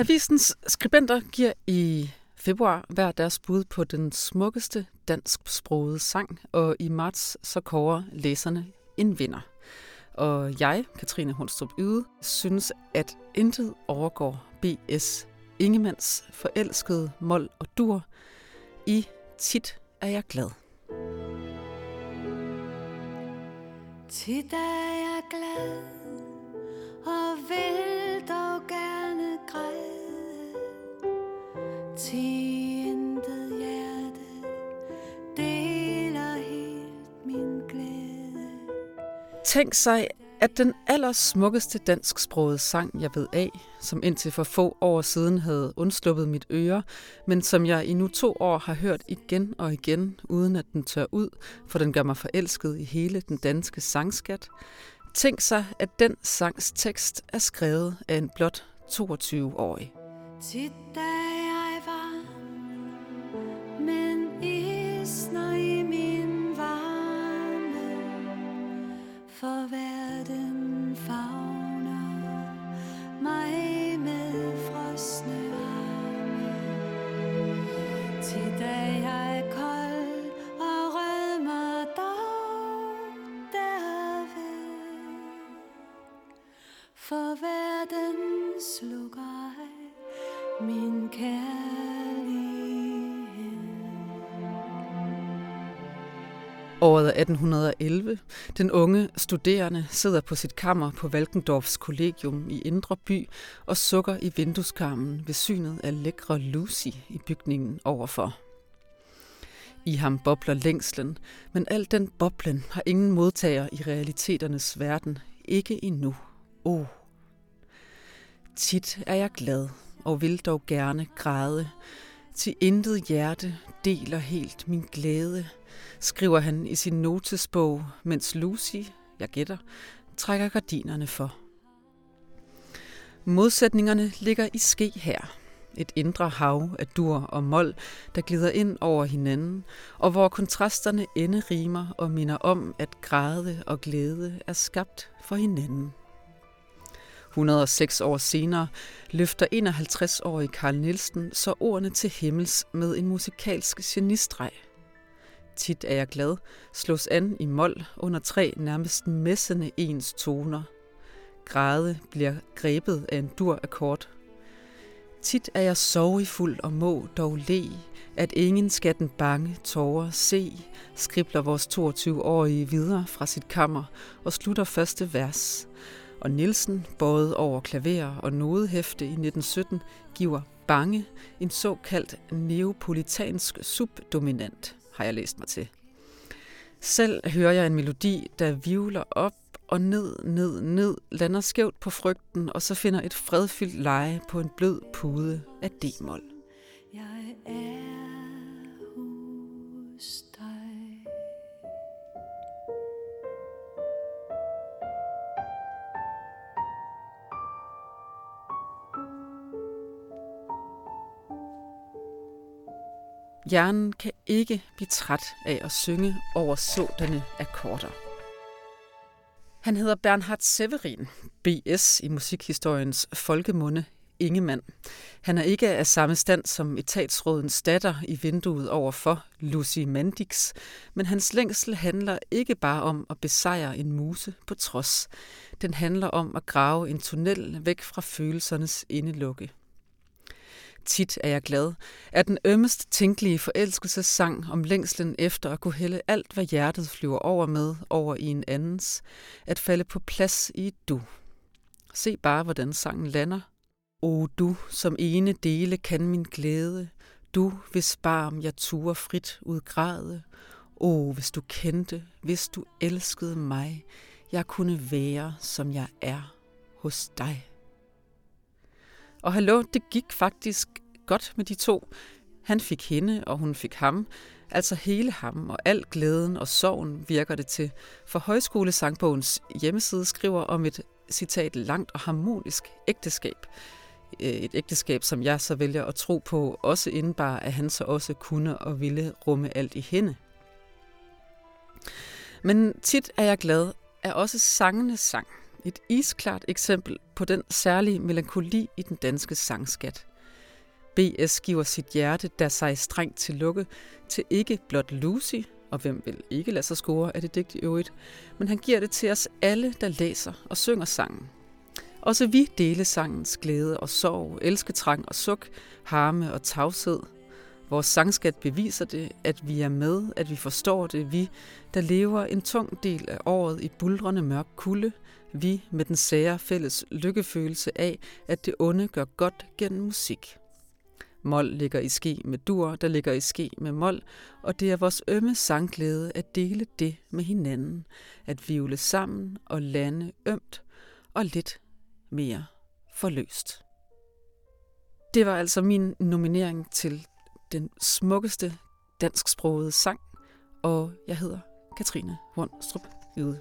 Avisens skribenter giver i februar hver deres bud på den smukkeste dansksprogede sang, og i marts så kårer læserne en vinder. Og jeg, Katrine Hundstrup Yde, synes, at intet overgår B.S. Ingemands forelskede mål og dur i Tit er jeg glad. Tit er jeg glad og vil dog gerne græde. Tænk sig, at den allersmukkeste dansksprogede sang, jeg ved af, som indtil for få år siden havde undsluppet mit øre, men som jeg i nu to år har hørt igen og igen, uden at den tør ud, for den gør mig forelsket i hele den danske sangskat. Tænk sig, at den sangs tekst er skrevet af en blot 22-årig. Tit er min kærlighed. Året er 1811. Den unge studerende sidder på sit kammer på Valkendorfs kollegium i Indre By og sukker i vindueskarmen ved synet af lækre Lucy i bygningen overfor. I ham bobler længslen, men al den boblen har ingen modtager i realiteternes verden. Ikke endnu. Oh. Tit er jeg glad og vil dog gerne græde. Til intet hjerte deler helt min glæde, skriver han i sin notesbog, mens Lucy, jeg gætter, trækker gardinerne for. Modsætningerne ligger i ske her. Et indre hav af dur og mol, der glider ind over hinanden, og hvor kontrasterne enderimer og minder om, at græde og glæde er skabt for hinanden. 106 år senere løfter 51-årige Karl Nielsen så ordene til himmels med en musikalsk genistreg. Tit er jeg glad, slås an i mol under tre nærmest messende ens toner. Græde bliver grebet af en dur akkord. Tit er jeg sorgfuld og må dog le, at ingen skal den bange tårer se, skribler vores 22-årige videre fra sit kammer og slutter første vers og Nielsen, både over klaver og nodehæfte i 1917, giver Bange en såkaldt neopolitansk subdominant, har jeg læst mig til. Selv hører jeg en melodi, der vivler op og ned, ned, ned, lander skævt på frygten, og så finder et fredfyldt leje på en blød pude af D-mol. Jeg er Hjernen kan ikke blive træt af at synge over sådanne akkorder. Han hedder Bernhard Severin, BS i musikhistoriens folkemunde Ingemann. Han er ikke af samme stand som etatsrådens datter i vinduet overfor, Lucy Mandix, men hans længsel handler ikke bare om at besejre en muse på trods. Den handler om at grave en tunnel væk fra følelsernes indelukke. Tit er jeg glad, er den ømmest tænkelige forelskelsessang om længslen efter at kunne hælde alt, hvad hjertet flyver over med, over i en andens, at falde på plads i et du. Se bare, hvordan sangen lander. O du, som ene dele kan min glæde, du, hvis barm jeg turer frit udgræde. O, hvis du kendte, hvis du elskede mig, jeg kunne være, som jeg er hos dig. Og hallo, det gik faktisk godt med de to. Han fik hende, og hun fik ham. Altså hele ham, og al glæden og sorgen virker det til. For Højskolesangbogens hjemmeside skriver om et citat langt og harmonisk ægteskab. Øh, et ægteskab, som jeg så vælger at tro på, også indebar, at han så også kunne og ville rumme alt i hende. Men tit er jeg glad, er også sangenes sang et isklart eksempel på den særlige melankoli i den danske sangskat. B.S. giver sit hjerte, der sig strengt til lukke, til ikke blot Lucy, og hvem vil ikke lade sig score af det digt i øvrigt, men han giver det til os alle, der læser og synger sangen. Også vi dele sangens glæde og sorg, elsketrang og suk, harme og tavshed. Vores sangskat beviser det, at vi er med, at vi forstår det, vi, der lever en tung del af året i bulrende mørk kulde, vi med den sære fælles lykkefølelse af, at det onde gør godt gennem musik. Mol ligger i ske med dur, der ligger i ske med mol, og det er vores ømme sangglæde at dele det med hinanden, at vivle sammen og lande ømt og lidt mere forløst. Det var altså min nominering til den smukkeste dansksprogede sang, og jeg hedder Katrine Hornstrup Yde.